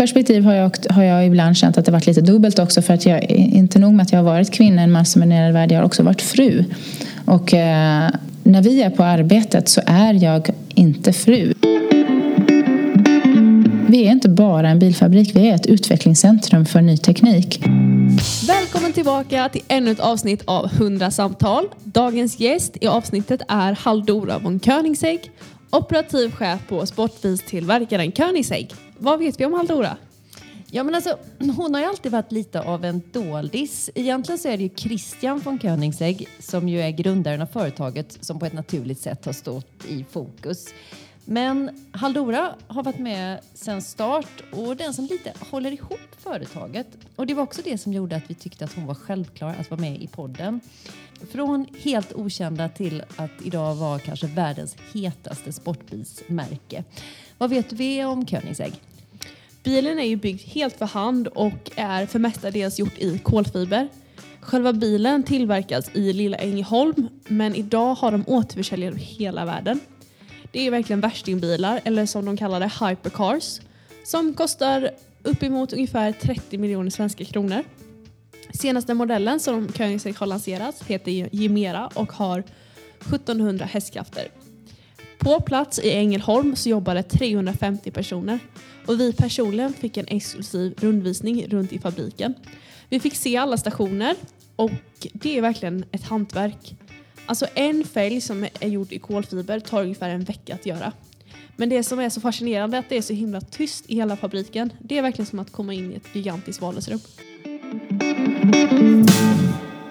perspektiv har jag, har jag ibland känt att det varit lite dubbelt också för att jag, inte nog med att jag har varit kvinna i en mansdominerad värld, jag har också varit fru. Och eh, när vi är på arbetet så är jag inte fru. Vi är inte bara en bilfabrik, vi är ett utvecklingscentrum för ny teknik. Välkommen tillbaka till ännu ett avsnitt av 100 samtal. Dagens gäst i avsnittet är Haldora von Koenigsegg, operativ chef på sportbilstillverkaren Koenigsegg. Vad vet vi om Haldora? Ja, men alltså, hon har ju alltid varit lite av en doldis. Egentligen så är det ju Christian von Koenigsegg som ju är grundaren av företaget som på ett naturligt sätt har stått i fokus. Men Haldora har varit med sedan start och den som lite håller ihop företaget. Och det var också det som gjorde att vi tyckte att hon var självklar att vara med i podden. Från helt okända till att idag vara kanske världens hetaste sportbilsmärke. Vad vet vi om Koenigsegg? Bilen är ju byggd helt för hand och är för mestadels gjort i kolfiber. Själva bilen tillverkas i lilla Ängelholm men idag har de återförsäljare över hela världen. Det är verkligen värstingbilar, eller som de kallar det, hypercars, som kostar uppemot ungefär 30 miljoner svenska kronor. Senaste modellen som Koenigsegg har lanserat heter Gemera och har 1700 hästkrafter. På plats i Ängelholm så jobbade 350 personer och vi personligen fick en exklusiv rundvisning runt i fabriken. Vi fick se alla stationer och det är verkligen ett hantverk. Alltså en fälg som är gjord i kolfiber tar ungefär en vecka att göra. Men det som är så fascinerande är att det är så himla tyst i hela fabriken. Det är verkligen som att komma in i ett gigantiskt vardagsrum.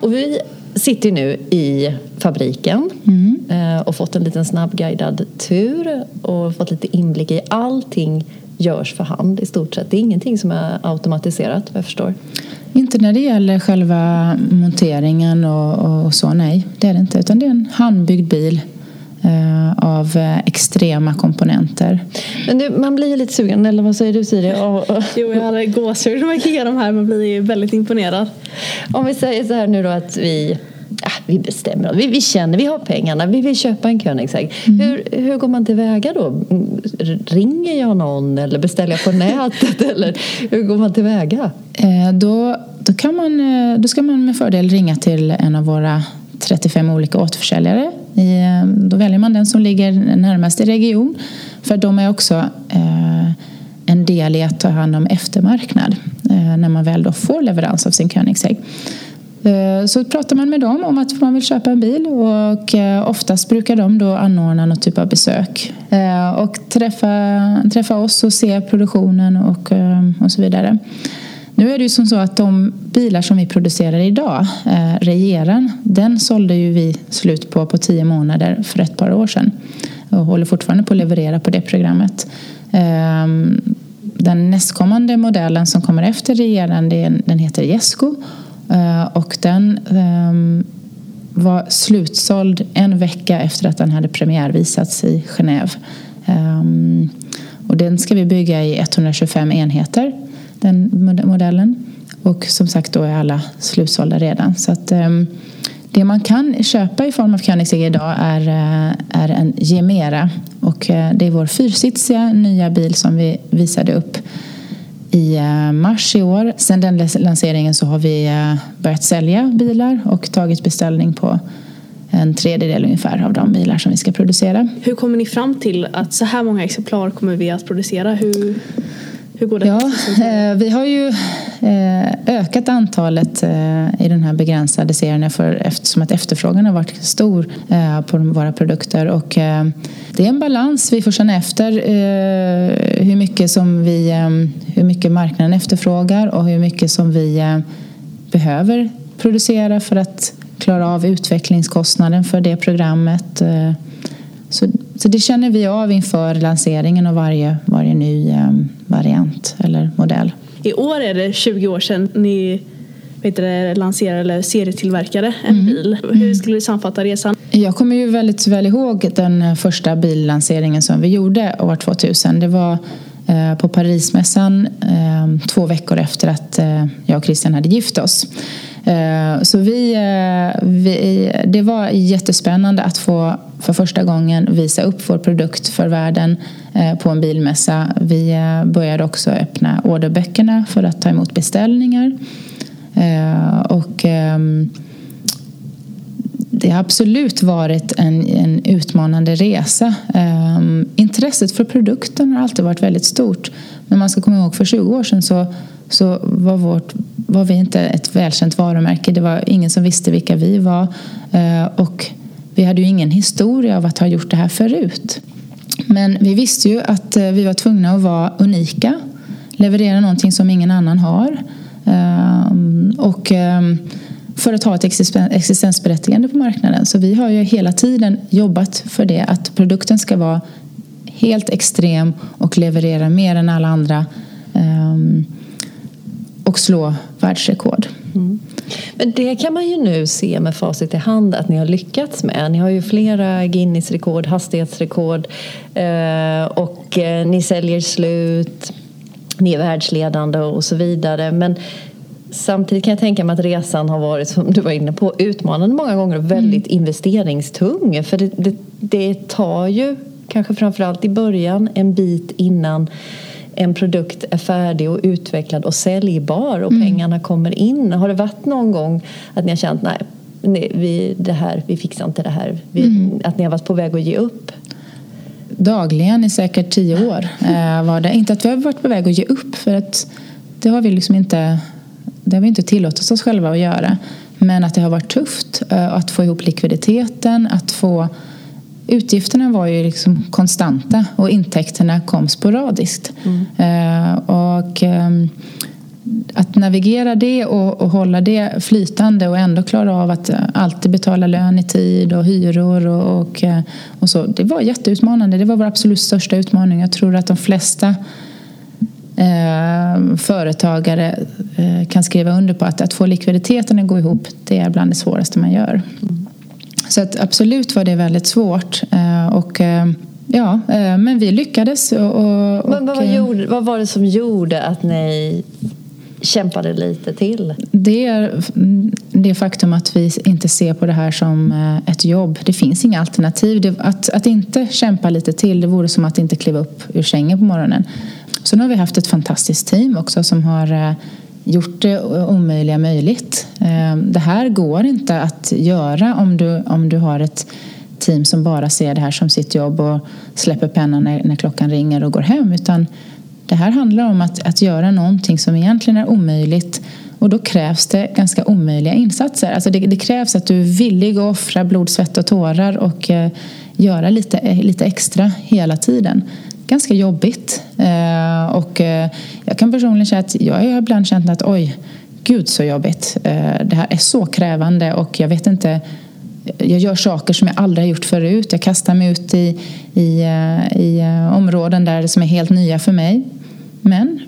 Och vi sitter nu i fabriken mm. och fått en liten snabbguidad tur och fått lite inblick i allting görs för hand i stort sett. Det är ingenting som är automatiserat vad jag förstår. Inte när det gäller själva monteringen och, och så, nej. Det är det inte. Utan det är en handbyggd bil eh, av extrema komponenter. Men du, man blir ju lite sugen, eller vad säger du Siri? Jo, jag hade gåshud när man kikar de här. Man blir ju väldigt imponerad. Om vi säger så här nu då att vi ja, vi bestämmer vi, vi känner, vi har pengarna, vi vill köpa en Koenigsegg. Mm. Hur, hur går man tillväga då? Ringer jag någon eller beställer jag på nätet? eller hur går man tillväga? Eh, då, då, kan man, eh, då ska man med fördel ringa till en av våra 35 olika återförsäljare. I, eh, då väljer man den som ligger närmast i region. För de är också eh, en del i att ta hand om eftermarknad eh, när man väl då får leverans av sin Koenigsegg. Eh, så pratar man med dem om att man vill köpa en bil och eh, oftast brukar de då anordna någon typ av besök eh, och träffa, träffa oss och se produktionen och, eh, och så vidare. Nu är det ju som så att de bilar som vi producerar idag, eh, Regeran, den sålde ju vi slut på på tio månader för ett par år sedan och håller fortfarande på att leverera på det programmet. Ehm, den nästkommande modellen som kommer efter Regeran, den heter Jesko Eh, och den eh, var slutsåld en vecka efter att den hade premiärvisats i Genève. Ehm, och den ska vi bygga i 125 enheter, den modellen. Och som sagt då är alla slutsålda redan. Så att, ehm, det man kan köpa i form av Koenigsegg idag är, eh, är en Gemera. Och eh, det är vår fyrsitsiga nya bil som vi visade upp i eh, mars i år. Sedan den lanseringen så har vi eh, börjat sälja bilar och tagit beställning på en tredjedel ungefär av de bilar som vi ska producera. Hur kommer ni fram till att så här många exemplar kommer vi att producera? Hur, hur går det? Ja, eh, vi har ju eh, ökat antalet eh, i den här begränsade serien för, eftersom att efterfrågan har varit stor på våra produkter. Och det är en balans. Vi får känna efter hur mycket som vi hur mycket marknaden efterfrågar och hur mycket som vi behöver producera för att klara av utvecklingskostnaden för det programmet. Så, så det känner vi av inför lanseringen av varje, varje ny variant eller modell. I år är det 20 år sedan ni vet det, lanserade eller serietillverkade en mm. bil. Hur skulle du sammanfatta resan? Jag kommer ju väldigt väl ihåg den första billanseringen som vi gjorde år 2000. Det var eh, på Parismässan eh, två veckor efter att eh, jag och Christian hade gift oss. Eh, så vi, eh, vi, det var jättespännande att få för första gången visa upp vår produkt för världen eh, på en bilmässa. Vi började också öppna orderböckerna för att ta emot beställningar. Och ehm, det har absolut varit en, en utmanande resa. Ehm, intresset för produkten har alltid varit väldigt stort. Men man ska komma ihåg för 20 år sedan så, så var, vårt, var vi inte ett välkänt varumärke. Det var ingen som visste vilka vi var. Eh, och vi hade ju ingen historia av att ha gjort det här förut. Men vi visste ju att eh, vi var tvungna att vara unika. Leverera någonting som ingen annan har. Eh, och för att ha ett existensberättigande på marknaden. Så vi har ju hela tiden jobbat för det, att produkten ska vara helt extrem och leverera mer än alla andra um, och slå världsrekord. Mm. Men det kan man ju nu se med facit i hand att ni har lyckats med. Ni har ju flera Guinness-rekord, hastighetsrekord eh, och eh, ni säljer slut, ni är världsledande och så vidare. Men Samtidigt kan jag tänka mig att resan har varit, som du var inne på, utmanande många gånger och väldigt mm. investeringstung. För det, det, det tar ju, kanske framförallt i början, en bit innan en produkt är färdig och utvecklad och säljbar och mm. pengarna kommer in. Har det varit någon gång att ni har känt nej, nej vi, det här, vi fixar inte det här, vi, mm. att ni har varit på väg att ge upp? Dagligen i säkert tio år eh, var det. Inte att vi har varit på väg att ge upp för att det har vi liksom inte det har vi inte tillåtit oss själva att göra. Men att det har varit tufft eh, att få ihop likviditeten, att få Utgifterna var ju liksom konstanta och intäkterna kom sporadiskt. Mm. Eh, och ehm, att navigera det och, och, hålla det flytande och ändå klara av att alltid betala lön i tid och hyror och, och, eh, och så. Det var jätteutmanande. Det var vår absolut största utmaning. Jag tror att de flesta eh, företagare eh, kan skriva under på att, att få likviditeten att gå ihop det är bland det svåraste man gör. Mm. Så att absolut var det väldigt svårt. Eh, och, eh, ja, eh, men vi lyckades. Och, och, men vad, gjorde, vad var det som gjorde att ni kämpade lite till? Det är det faktum att vi inte ser på det här som ett jobb. Det finns inga alternativ. Att, att inte kämpa lite till det vore som att inte kliva upp ur sängen på morgonen. Så nu har vi haft ett fantastiskt team också som har gjort det omöjliga möjligt. Eh, det här går inte att göra om du, om du har ett team som bara ser det här som sitt jobb och släpper pennan när, när klockan ringer och går hem. Utan det här handlar om att, att göra någonting som egentligen är omöjligt och då krävs det ganska omöjliga insatser. Alltså det, det krävs att du är villig att offra blod, svett och tårar och eh, göra lite, eh, lite extra hela tiden ganska jobbigt. Eh, och eh, jag kan personligen säga att jag har ibland känt att oj, gud så jobbigt. Eh, det här är så krävande och jag vet inte jag gör saker som jag aldrig har gjort förut. Jag kastar mig ut i, i, eh, i eh, områden där som är helt nya för mig. Men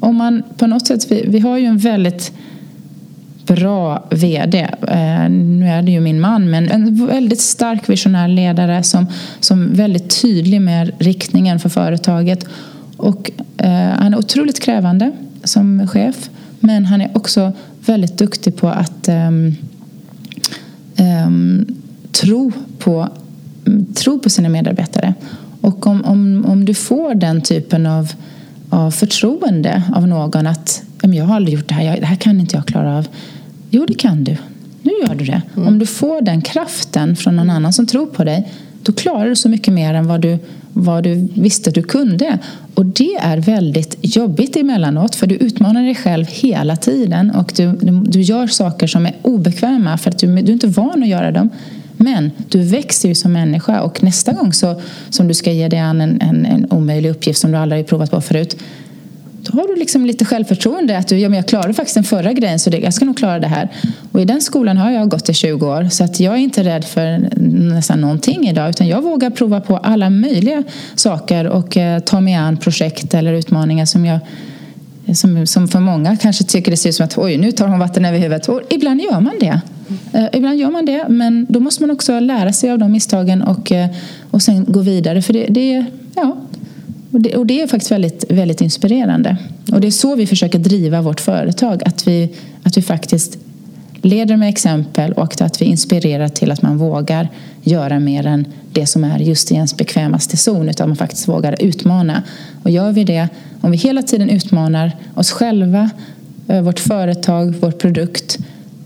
om man på något sätt, vi, vi har ju en väldigt bra VD. Eh, nu är det ju min man, men en väldigt stark visionär ledare som, som väldigt tydlig med riktningen för företaget. Och, eh, han är otroligt krävande som chef, men han är också väldigt duktig på att eh, eh, tro, på, tro på sina medarbetare. Och om, om, om du får den typen av, av förtroende av någon att jag har aldrig gjort det här, det här kan inte jag klara av. Jo, det kan du. Nu gör du det. Mm. Om du får den kraften från någon annan som tror på dig då klarar du så mycket mer än vad du, vad du visste du kunde. Och det är väldigt jobbigt emellanåt för du utmanar dig själv hela tiden och du, du, du gör saker som är obekväma för att du, du är inte van att göra dem. Men du växer ju som människa och nästa gång så, som du ska ge dig an en, en, en omöjlig uppgift som du aldrig provat på förut har du liksom lite självförtroende att du, ja, men jag klarade faktiskt den förra grejen så det, jag ska nog klara det här. Och i den skolan har jag gått i 20 år så att jag är inte rädd för nästan någonting idag utan jag vågar prova på alla möjliga saker och eh, ta mig an projekt eller utmaningar som jag som, som för många kanske tycker det ser ut som att oj, nu tar hon vatten över huvudet. Och ibland gör man det. Uh, ibland gör man det, men då måste man också lära sig av de misstagen och, uh, och sen gå vidare. För det, det, ja, och det, och det, är faktiskt väldigt, väldigt inspirerande. Och det är så vi försöker driva vårt företag. Att vi, att vi faktiskt leder med exempel och att vi inspirerar till att man vågar göra mer än det som är just i ens bekvämaste zon utan man faktiskt vågar utmana. Och gör vi det, om vi hela tiden utmanar oss själva, eh, vårt företag, vår produkt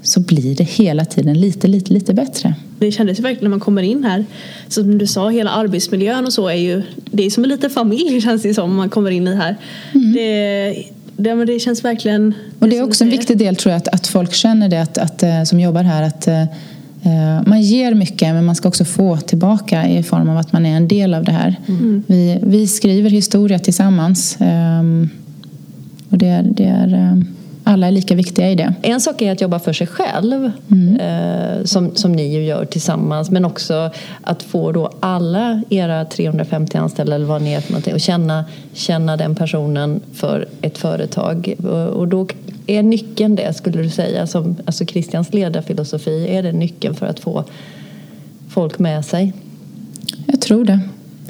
så blir det hela tiden lite, lite, lite bättre. Det kändes verkligen när man kommer in här. Som du sa, hela arbetsmiljön och så är ju Det är som en liten familj känns det som man kommer in i här. Mm. Det, det, men det känns verkligen... Och det är också en viktig del tror jag att, att folk känner det att, att, eh, som jobbar här att uh, man ger mycket men man ska också få tillbaka i form av att man är en del av det här. Mm. Vi, vi skriver historia tillsammans. Um, och det, det är... Alla är lika viktiga i det. En sak är att jobba för sig själv mm. eh, som, som ni ju gör tillsammans men också att få då alla era 350 anställda eller vad ni är för någonting och känna, känna den personen för ett företag. Och då är nyckeln det skulle du säga, som, alltså Christians ledarfilosofi, är det nyckeln för att få folk med sig? Jag tror det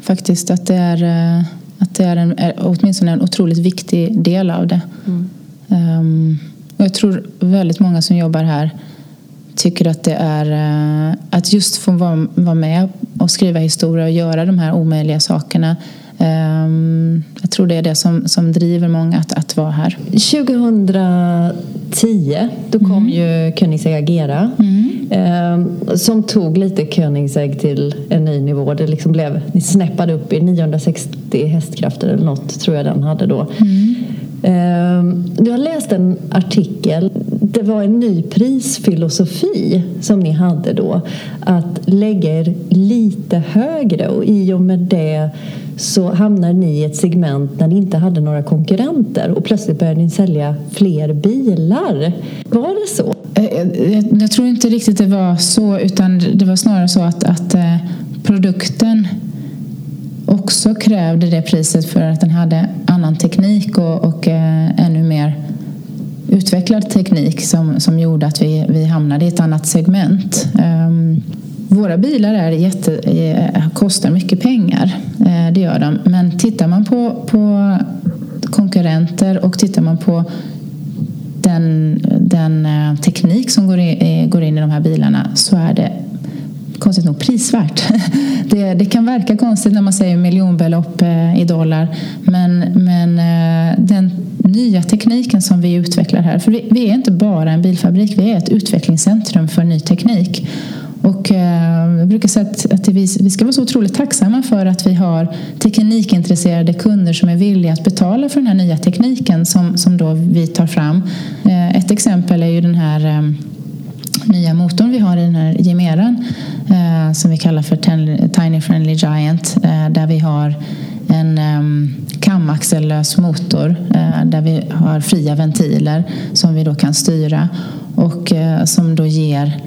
faktiskt att det är, eh, att det är, en, åtminstone en otroligt viktig del av det. Mm. Um, och jag tror väldigt många som jobbar här tycker att det är uh, att just få vara, med och skriva historia och göra de här omöjliga sakerna. Um, jag tror det är det som, som driver många att, att vara här. 2010 då kom mm. ju Koenigsegg Agera mm. um, som tog lite Koenigsegg till en ny nivå. Det liksom blev, ni snäppade upp i 960 hästkrafter eller något tror jag den hade då. Mm. Jag du har läst en artikel. Det var en ny prisfilosofi som ni hade då. Att lägga er lite högre och i och med det så hamnar ni i ett segment när ni inte hade några konkurrenter och plötsligt började ni sälja fler bilar. Var det så? Eh, eh, jag, tror inte riktigt det var så utan det var snarare så att, att eh, produkten också krävde det priset för att den hade annan teknik och, och eh, ännu mer utvecklad teknik som, som gjorde att vi, vi hamnade i ett annat segment. Um, våra bilar är jätte, eh, kostar mycket pengar, eh, det gör de. Men tittar man på, på konkurrenter och tittar man på den, den eh, teknik som går in, går in i de här bilarna så är det konstigt nog prisvärt. Det, det, kan verka konstigt när man säger miljonbelopp eh, i dollar men, men eh, den nya tekniken som vi utvecklar här, för vi, vi är inte bara en bilfabrik, vi är ett utvecklingscentrum för ny teknik. Och eh, jag brukar säga att, att vi, vi ska vara så otroligt tacksamma för att vi har teknikintresserade kunder som är villiga att betala för den här nya tekniken som, som då vi tar fram. Ett exempel är ju den här nya motorn vi har i den här Gemeran eh, som vi kallar för Tiny Friendly Giant eh, där vi har en um, kamaxellös motor eh, där vi har fria ventiler som vi då kan styra och eh, som då ger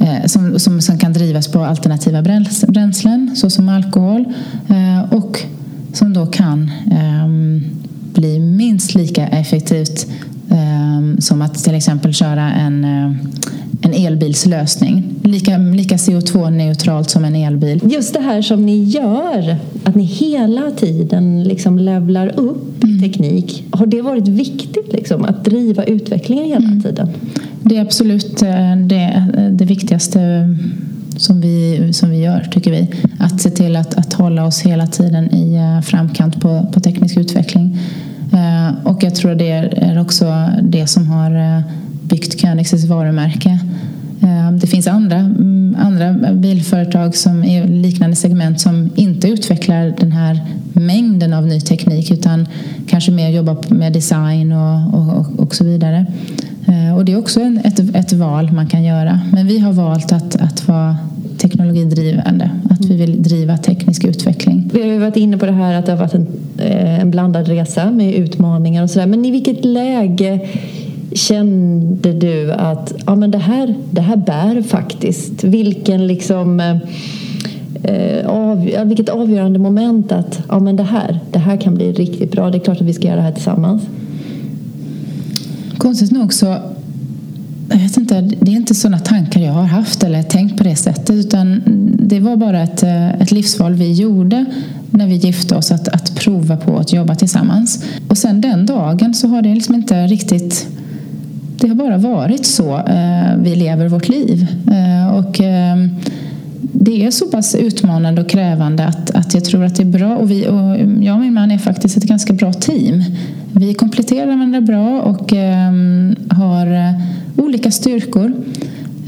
eh, som, som, som kan drivas på alternativa bränslen såsom alkohol eh, och som då kan ehm, bli minst lika effektivt ehm, som att till exempel köra en eh, en elbilslösning. Lika, lika CO2-neutralt som en elbil. Just det här som ni gör, att ni hela tiden liksom levlar upp mm. teknik. Har det varit viktigt liksom, att driva utvecklingen hela mm. tiden? Det är absolut eh, det, det viktigaste som vi, som vi gör, tycker vi. Att se till att, att hålla oss hela tiden i eh, framkant på, på teknisk utveckling. Eh, och jag tror det är också det som har byggt Koenigseggs varumärke. Eh, det finns andra, mm, andra bilföretag som är liknande segment som inte utvecklar den här mängden av ny teknik utan kanske mer jobbar med design och, och, och så vidare. Eh, och det är också ett, ett val man kan göra. Men vi har valt att, att vara teknologidrivande, att vi vill driva teknisk utveckling. Vi har ju varit inne på det här att det har varit en, eh, en blandad resa med utmaningar och sådär. Men i vilket läge kände du att ja, men det, här, det här bär faktiskt? Vilken liksom, eh, eh av, vilket avgörande moment att ja, men det, här, det här kan bli riktigt bra. Det är klart att vi ska göra det här tillsammans. Konstigt nog så jag vet inte, det är inte sådana tankar jag har haft eller tänkt på det sättet utan det var bara ett, eh, ett livsval vi gjorde när vi gifte oss att, att prova på att jobba tillsammans. Och sen den dagen så har det liksom inte riktigt det har bara varit så eh, vi lever vårt liv. Eh, och eh, det är så pass utmanande och krävande att, att jag tror att det är bra. Och, vi, och jag och min man är faktiskt ett ganska bra team. Vi kompletterar varandra bra och eh, har eh, olika styrkor.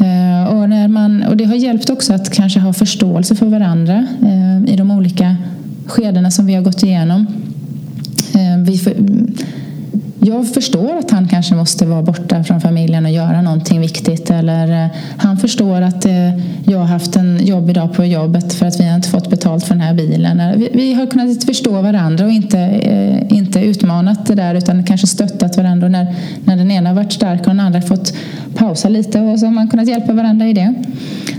Eh, och, när man, och det har hjälpt också att kanske ha förståelse för varandra eh, i de olika skedena som vi har gått igenom. Eh, vi för, jag förstår att han kanske måste vara borta från familjen och göra någonting viktigt. Eller eh, han förstår att eh, jag har haft en jobbig dag på jobbet för att vi har inte fått betalt för den här bilen. Vi har kunnat förstå varandra och inte, eh, inte utmanat det där utan kanske stöttat varandra. Och när, när den ena har varit stark och den andra fått pausa lite och så har man kunnat hjälpa varandra i det.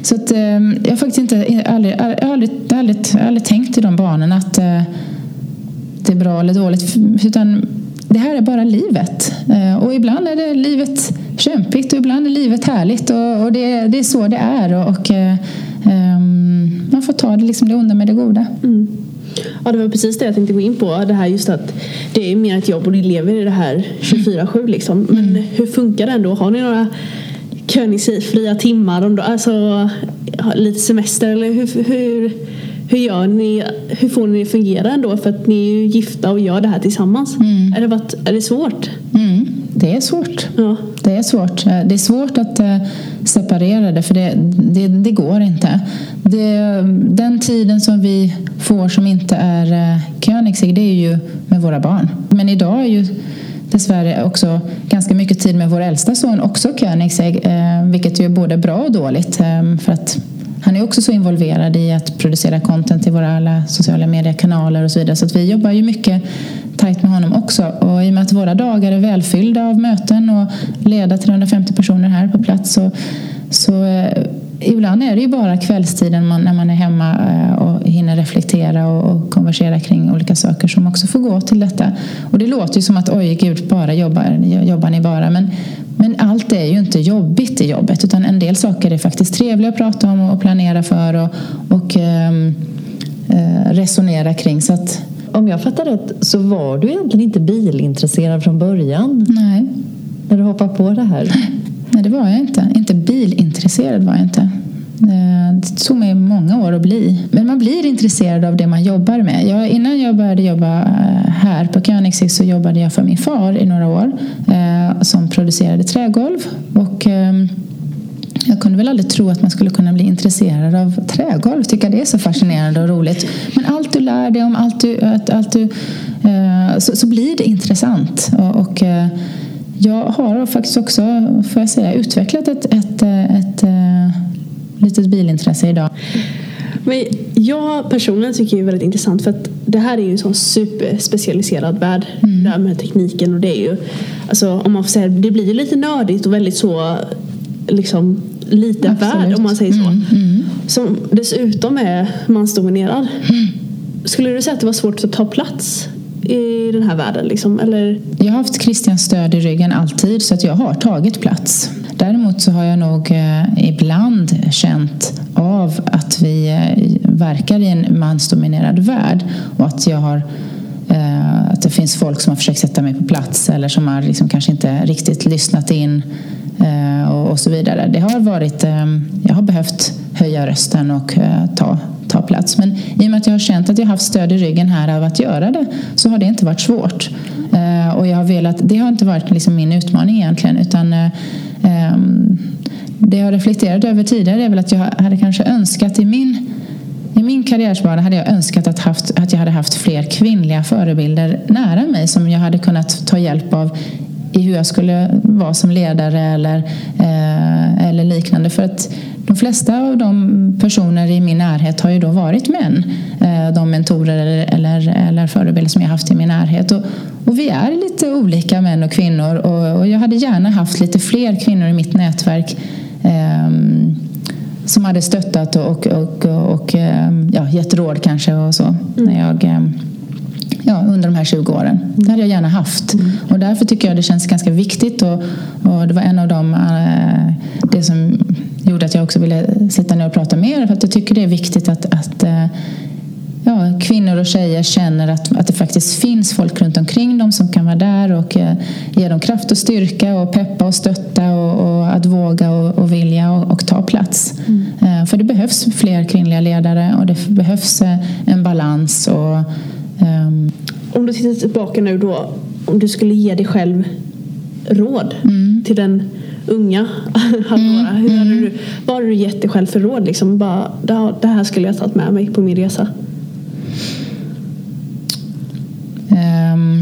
Så att, jag har faktiskt inte, aldrig, aldrig, aldrig, aldrig, aldrig tänkt i de banorna att det är bra eller dåligt. Utan det här är bara livet. Eh, och ibland är det livet kämpigt och ibland är livet härligt. Och, och det, det, är så det är. Och, och um, man får ta det, liksom det onda med det goda. Mm. Ja, det var precis det jag tänkte gå in på. Det här just att det är mer ett jobb och ni lever i det här 24-7 liksom. Men mm. hur funkar det ändå? Har ni några Königsfria timmar? Alltså lite semester eller hur, hur hur, gör ni, hur får ni det fungera ändå? För att ni är ju gifta och gör det här tillsammans. Mm. Är, det varit, är det svårt? Mm. Det är svårt. Ja. Det är svårt. Det är svårt att uh, separera det för det, det, det går inte. Det, den tiden som vi får som inte är uh, Koenigsegg det är ju med våra barn. Men idag är ju dessvärre också ganska mycket tid med vår äldsta son också Koenigsegg. Uh, vilket ju är både bra och dåligt. För att han är också så involverad i att producera content i våra alla sociala mediekanaler och så vidare. Så att vi jobbar ju mycket tajt med honom också. Och i och med att våra dagar är välfyllda av möten och leda 350 personer här på plats så, så eh, ibland är det ju bara kvällstiden man, när man är hemma eh, och hinner reflektera och, och, konversera kring olika saker som också får gå till detta. Och det låter ju som att oj gud, bara jobbar, jobbar ni bara. Men, men allt är ju inte jobbigt i jobbet utan en del saker är faktiskt trevliga att prata om och planera för och, och ehm, eh, resonera kring. Så att, om jag fattar rätt så var du egentligen inte bilintresserad från början? Nej. När du hoppade på det här? Nej, det var jag inte. Inte bilintresserad var jag inte. Eh, det tog mig många år att bli. Men man blir intresserad av det man jobbar med. Jag, innan jag började jobba eh, här på Koenigsegg så jobbade jag för min far i några år eh, som producerade trägolv. Och, eh, jag kunde väl aldrig tro att man skulle kunna bli intresserad av trägolv. Tycka det är så fascinerande och roligt. Men allt du lär dig om, allt du, allt du, eh, så, så, blir det intressant. Och, och eh, jag har faktiskt också, får jag säga, utvecklat ett, ett litet bilintresse idag. Men jag personligen tycker det är väldigt intressant för att det här är ju en sån superspecialiserad värld. Mm. Det här med tekniken och det är ju, alltså om man får säga det blir ju lite nördigt och väldigt så liksom liten värld om man säger så. Mm. Mm. Som dessutom är mansdominerad. Mm. Skulle du säga att det var svårt att ta plats i den här världen? Liksom? Eller? Jag har haft Christians stöd i ryggen alltid så att jag har tagit plats. Däremot så har jag nog eh, ibland känt av att vi eh, verkar i en mansdominerad värld och att jag har eh, att det finns folk som har försökt sätta mig på plats eller som har liksom kanske inte riktigt lyssnat in eh, och så vidare. Det har varit, eh, jag har behövt höja rösten och eh, ta, ta plats. Men i och med att jag har känt att jag haft stöd i ryggen här av att göra det så har det inte varit svårt. Eh, och jag har velat, det har inte varit liksom min utmaning egentligen utan ehm, det jag har reflekterat över tidigare är väl att jag hade kanske önskat i min i min karriärsbana hade jag önskat att, haft, att jag hade haft fler kvinnliga förebilder nära mig som jag hade kunnat ta hjälp av i hur jag skulle vara som ledare eller, eh, eller liknande. För att de flesta av de personer i min närhet har ju då varit män. Eh, de mentorer eller, eller, eller förebilder som jag haft i min närhet. Och, och vi är lite olika män och kvinnor och, och, jag hade gärna haft lite fler kvinnor i mitt nätverk eh, som hade stöttat och, och, och, och ehm, ja, gett råd kanske och så. Mm. När jag, ehm, ja, under de här 20 åren. Det hade jag gärna haft. Mm. Och därför tycker jag det känns ganska viktigt. Och, och det var en av de, äh, det som gjorde att jag också ville sitta ner och prata mer. För att jag tycker det är viktigt att, att äh, ja, kvinnor och tjejer känner att, att det faktiskt finns folk runt omkring dem som kan vara där och eh, ge dem kraft och styrka och peppa och stötta och, och att våga och, och vilja och, och, ta plats. Mm. Eh, för det behövs fler kvinnliga ledare och det behövs eh, en balans. Och, um... Om du tittar tillbaka nu då, om du skulle ge dig själv råd mm. till den unga Hallora. Mm. Hur hade mm. du, vad hade du gett dig själv för råd? Liksom bara, det här skulle jag tagit med mig på min resa. Um,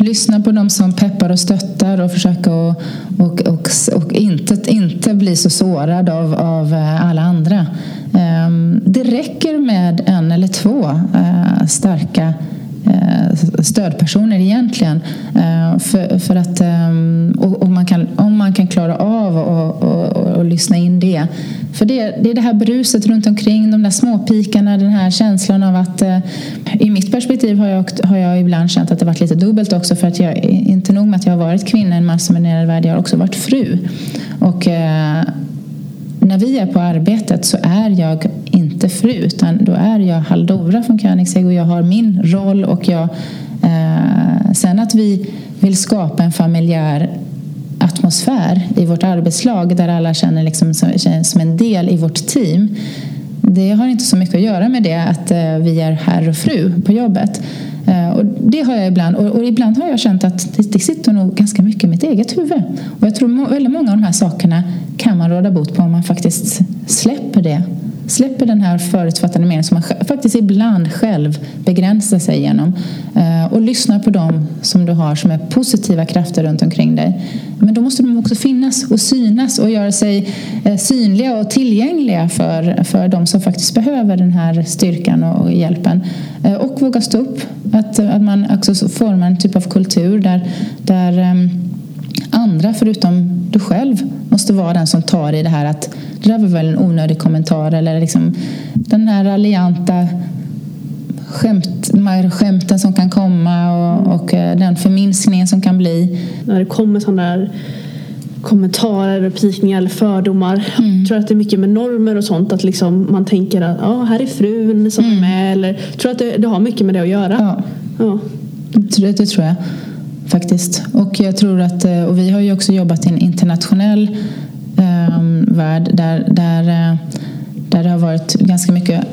lyssna på dem som peppar och stöttar och försöka och, och, och, och inte, inte bli så sårad av, av eh, alla andra. Ehm, det räcker med en eller två eh, starka Eh, stödpersoner egentligen. Eh, för, för att, eh, och, och, man kan, om man kan klara av och, och, och, lyssna in det. För det, det är det här bruset runt omkring, de där småpikarna, den här känslan av att i mitt perspektiv har jag, har jag ibland känt att det varit lite dubbelt också för att jag, inte nog med att jag har varit kvinna i en mansdominerad värld, jag har också varit fru. Och när vi är på arbetet så är jag inte fru utan då är jag Haldora från Königsegg och jag har min roll och jag eh, sen att vi vill skapa en familjär atmosfär i vårt arbetslag där alla känner liksom som, som en del i vårt team det har inte så mycket att göra med det att eh, vi är herr och fru på jobbet. Eh, och det har jag ibland. Och, och ibland har jag känt att det, det, sitter nog ganska mycket i mitt eget huvud. Och jag tror väldigt många av de här sakerna kan man råda bot på om man faktiskt släpper det. Släpper den här förutfattade meningen som man faktiskt ibland själv begränsar sig genom. Eh, och lyssnar på dem som du har som är positiva krafter runt omkring dig. Men då måste de också finnas och synas och göra sig eh, synliga och tillgängliga för, för de som faktiskt behöver den här styrkan och hjälpen. Eh, och våga stå upp att, att man också formar en typ av kultur där, där um, andra förutom du själv måste vara den som tar i det här att det där var väl en onödig kommentar eller liksom den här raljanta skämt, de här skämten som kan komma och, och eh, den förminskningen som kan bli. När det kommer sådana där kommentarer, pikningar eller fördomar. Mm. Jag tror att det är mycket med normer och sånt. Att liksom man tänker att ah, här är frun som mm. är med. Eller, jag tror att det, det, har mycket med det att göra. Ja. ja. Det, det tror jag faktiskt. Och jag tror att, eh, och vi har ju också jobbat i en internationell eh, värld där, där, eh, där det har varit ganska mycket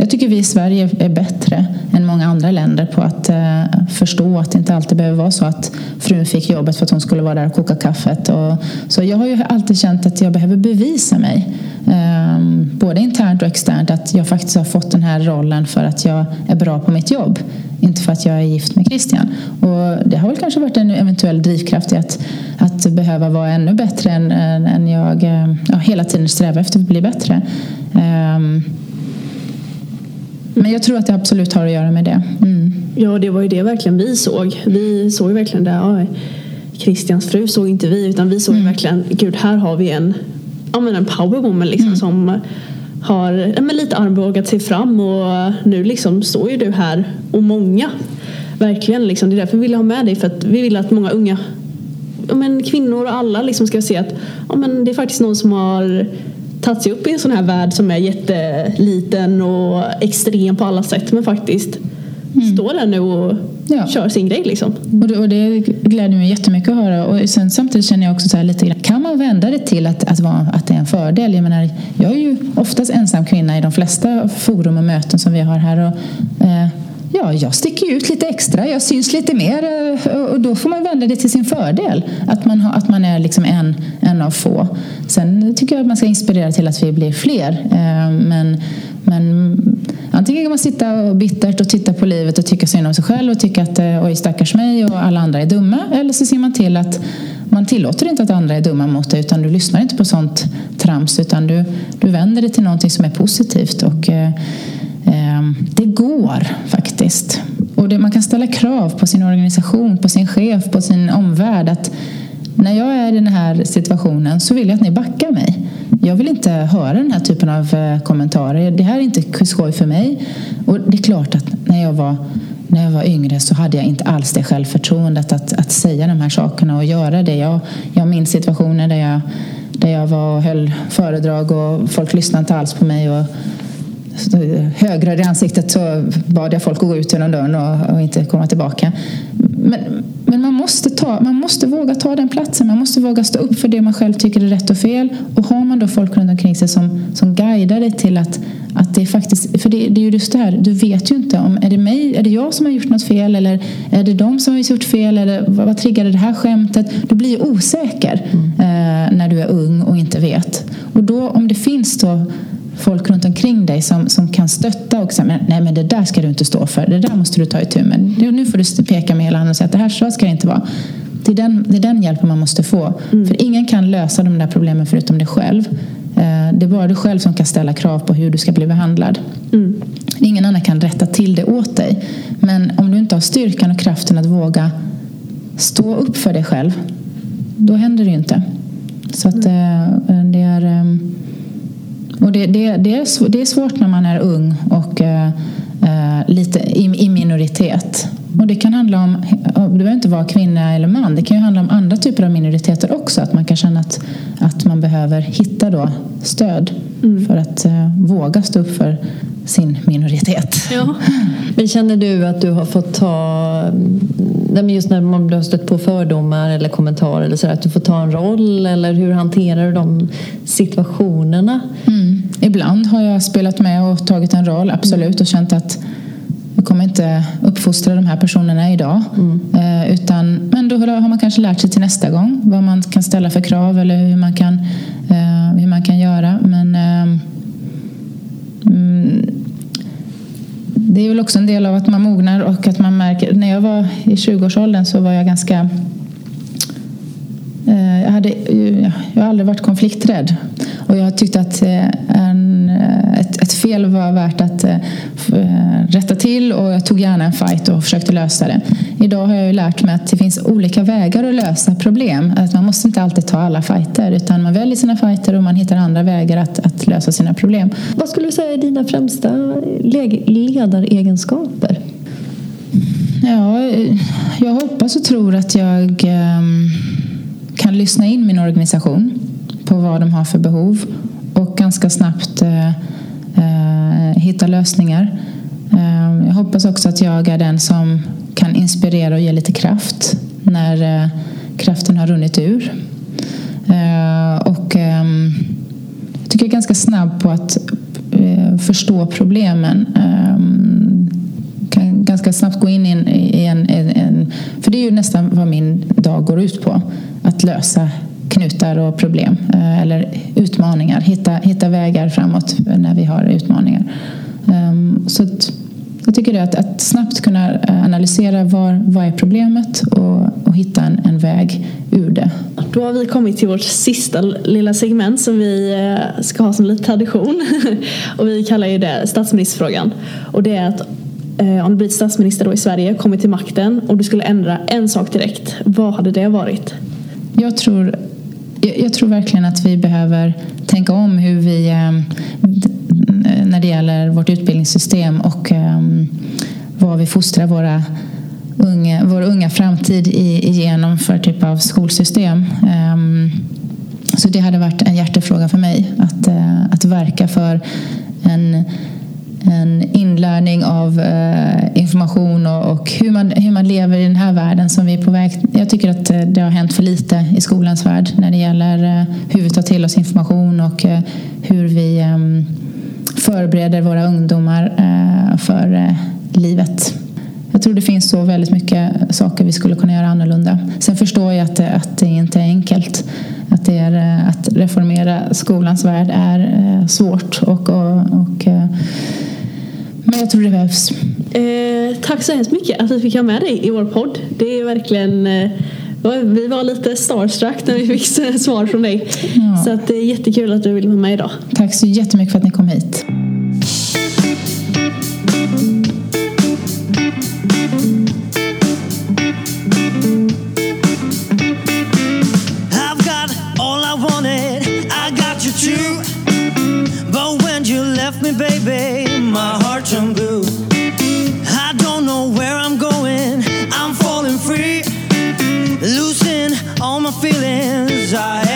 jag tycker vi i Sverige är bättre än många andra länder på att eh, förstå att det inte alltid behöver vara så att frun fick jobbet för att hon skulle vara där och koka kaffet. Och, så jag har ju alltid känt att jag behöver bevisa mig. Eh, både internt och externt att jag faktiskt har fått den här rollen för att jag är bra på mitt jobb. Inte för att jag är gift med Christian. Och det har väl kanske varit en eventuell drivkraft i att, att behöva vara ännu bättre än, än jag eh, ja, hela tiden strävar efter att bli bättre. Um, men jag tror att det absolut har att göra med det. Mm. Ja, det var ju det verkligen vi såg. Vi såg ju verkligen det. Ja, Christians fru såg inte vi utan vi såg mm. verkligen, gud här har vi en, ja, men en powerwoman liksom mm. som har ja, men lite armbågat sig fram och nu liksom står ju du här och många verkligen liksom. Det är därför vi vill ha med dig för att vi vill att många unga ja, men kvinnor och alla liksom ska se att ja, men det är faktiskt någon som har tagit sig upp i en sån här värld som är jätteliten och extrem på alla sätt men faktiskt mm. står där nu och ja. kör sin grej liksom. Och det, och det gläder mig jättemycket att höra och sen, samtidigt känner jag också så här lite grann, kan man vända det till att, att, vara, att det är en fördel? Jag menar, jag är ju oftast ensam kvinna i de flesta forum och möten som vi har här och eh, Ja, jag sticker ut lite extra, jag syns lite mer eh, och då får man vända det till sin fördel. Att man, har, att man är liksom en, en av få. Sen tycker jag att man ska inspirera till att vi blir fler. Eh, men, men antingen kan man sitta bittert och titta på livet och tycka synd om sig själv och tycka att eh, oj stackars mig och alla andra är dumma. Eller så ser man till att man tillåter inte att andra är dumma mot dig utan du lyssnar inte på sånt trams utan du, du vänder det till någonting som är positivt. Och, Ehm, det går faktiskt. Och det, man kan ställa krav på sin organisation, på sin chef, på sin omvärld. Att när jag är i den här situationen så vill jag att ni backar mig. Jag vill inte höra den här typen av eh, kommentarer. Det här är inte skoj för mig. Och det är klart att när jag var, när jag var yngre så hade jag inte alls det självförtroendet att, att säga de här sakerna och göra det. Jag, jag minns situationer där jag, där jag var och höll föredrag och folk lyssnade inte alls på mig. Och, högröd i ansiktet så bad jag folk att gå ut genom dörren och, och inte komma tillbaka. Men, men man, måste ta, man måste våga ta den platsen. Man måste våga stå upp för det man själv tycker är rätt och fel. Och har man då folk runt omkring sig som, som guidar dig till att, att det är faktiskt... För det, det är ju just det här, du vet ju inte om är det mig, är det jag som har gjort något fel eller är det de som har gjort fel eller vad, vad triggade det här skämtet? Du blir osäker mm. eh, när du är ung och inte vet. Och då om det finns då folk runt omkring dig som, som kan stötta och säga nej men det där ska du inte stå för, det där måste du ta itu med. Nu får du peka med hela handen och säga att det här så ska det inte vara. Det är den, det är den hjälpen man måste få. Mm. För ingen kan lösa de där problemen förutom dig själv. Eh, det är bara du själv som kan ställa krav på hur du ska bli behandlad. Mm. Ingen annan kan rätta till det åt dig. Men om du inte har styrkan och kraften att våga stå upp för dig själv, då händer det ju inte. Så att mm. det är ehm, och det, det, det, är, det är svårt när man är ung och uh, lite i, i, minoritet. Och det kan handla om, det behöver inte vara kvinna eller man, det kan ju handla om andra typer av minoriteter också. Att man kan känna att, att man behöver hitta då stöd mm. för att uh, våga stå upp för sin minoritet. Ja. Men känner du att du har fått ta, just när man har stött på fördomar eller kommentarer eller så att du får ta en roll eller hur hanterar du de situationerna? Mm. Ibland har jag spelat med och tagit en roll, absolut, och känt att jag kommer inte uppfostra de här personerna idag. Mm. Eh, utan, men då har man kanske lärt sig till nästa gång vad man kan ställa för krav eller hur man kan, eh, hur man kan göra. Men eh, mm, det är väl också en del av att man mognar och att man märker. När jag var i 20-årsåldern så var jag ganska jag, hade, jag har aldrig varit konflikträdd och jag tyckte att eh, en, ett, ett, fel var värt att eh, rätta till och jag tog gärna en fight och försökte lösa det. Idag har jag lärt mig att det finns olika vägar att lösa problem. Att man måste inte alltid ta alla fighter utan man väljer sina fighter och man hittar andra vägar att, att lösa sina problem. Vad skulle du säga är dina främsta ledaregenskaper? Ja, jag hoppas och tror att jag um, kan lyssna in min organisation på vad de har för behov och ganska snabbt eh, eh, hitta lösningar. Eh, jag hoppas också att jag är den som kan inspirera och ge lite kraft när eh, kraften har runnit ur. Eh, och ehm, jag tycker jag är ganska snabb på att förstå problemen ehm, kan ganska snabbt gå in i en, i en, för det är ju nästan vad min dag går ut på. Att lösa knutar och problem eh, eller utmaningar. Hitta, hitta vägar framåt när vi har utmaningar. Ehm, så att, jag tycker det att, att snabbt kunna eh, analysera var, vad är problemet och, och hitta en, en, väg ur det. Då har vi kommit till vårt sista lilla segment som vi eh, ska ha som lite tradition. och vi kallar ju det statsministerfrågan. Och det är att Eh, om du blir statsminister då i Sverige, kommit till makten och du skulle ändra en sak direkt, vad hade det varit? Jag tror jag tror verkligen att vi behöver tänka om hur vi eh, när det gäller vårt utbildningssystem och eh, vad vi fostrar våra unga, vår unga framtid igenom för typ av skolsystem. Ehm, så det hade varit en hjärtefråga för mig att, eh, att verka för en en inlärning av eh, information och, och, hur, man, hur man lever i den här världen som vi är på väg. Jag tycker att eh, det har hänt för lite i skolans värld när det gäller eh, hur vi tar till oss information och eh, hur vi ehm, förbereder våra ungdomar eh, för eh, livet. Jag tror det finns så väldigt mycket saker vi skulle kunna göra annorlunda. Sen förstår jag att, eh, att det inte är enkelt. Att, det är, eh, att reformera skolans värld är eh, svårt och, och, och men jag tror det behövs. Eh, tack så hemskt mycket att vi fick ha med dig i vår podd. Det är verkligen eh, vi var lite starstruck när vi fick svar från dig. Ja. Så att det är jättekul att du vill vara med idag. Tack så jättemycket för att ni kom hit. Me baby. My heart turned blue. I don't know where I'm going, I'm falling free, losing all my feelings. I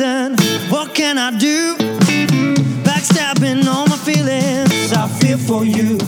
listen. What can I do? Backstabbing all my feelings. I feel for you.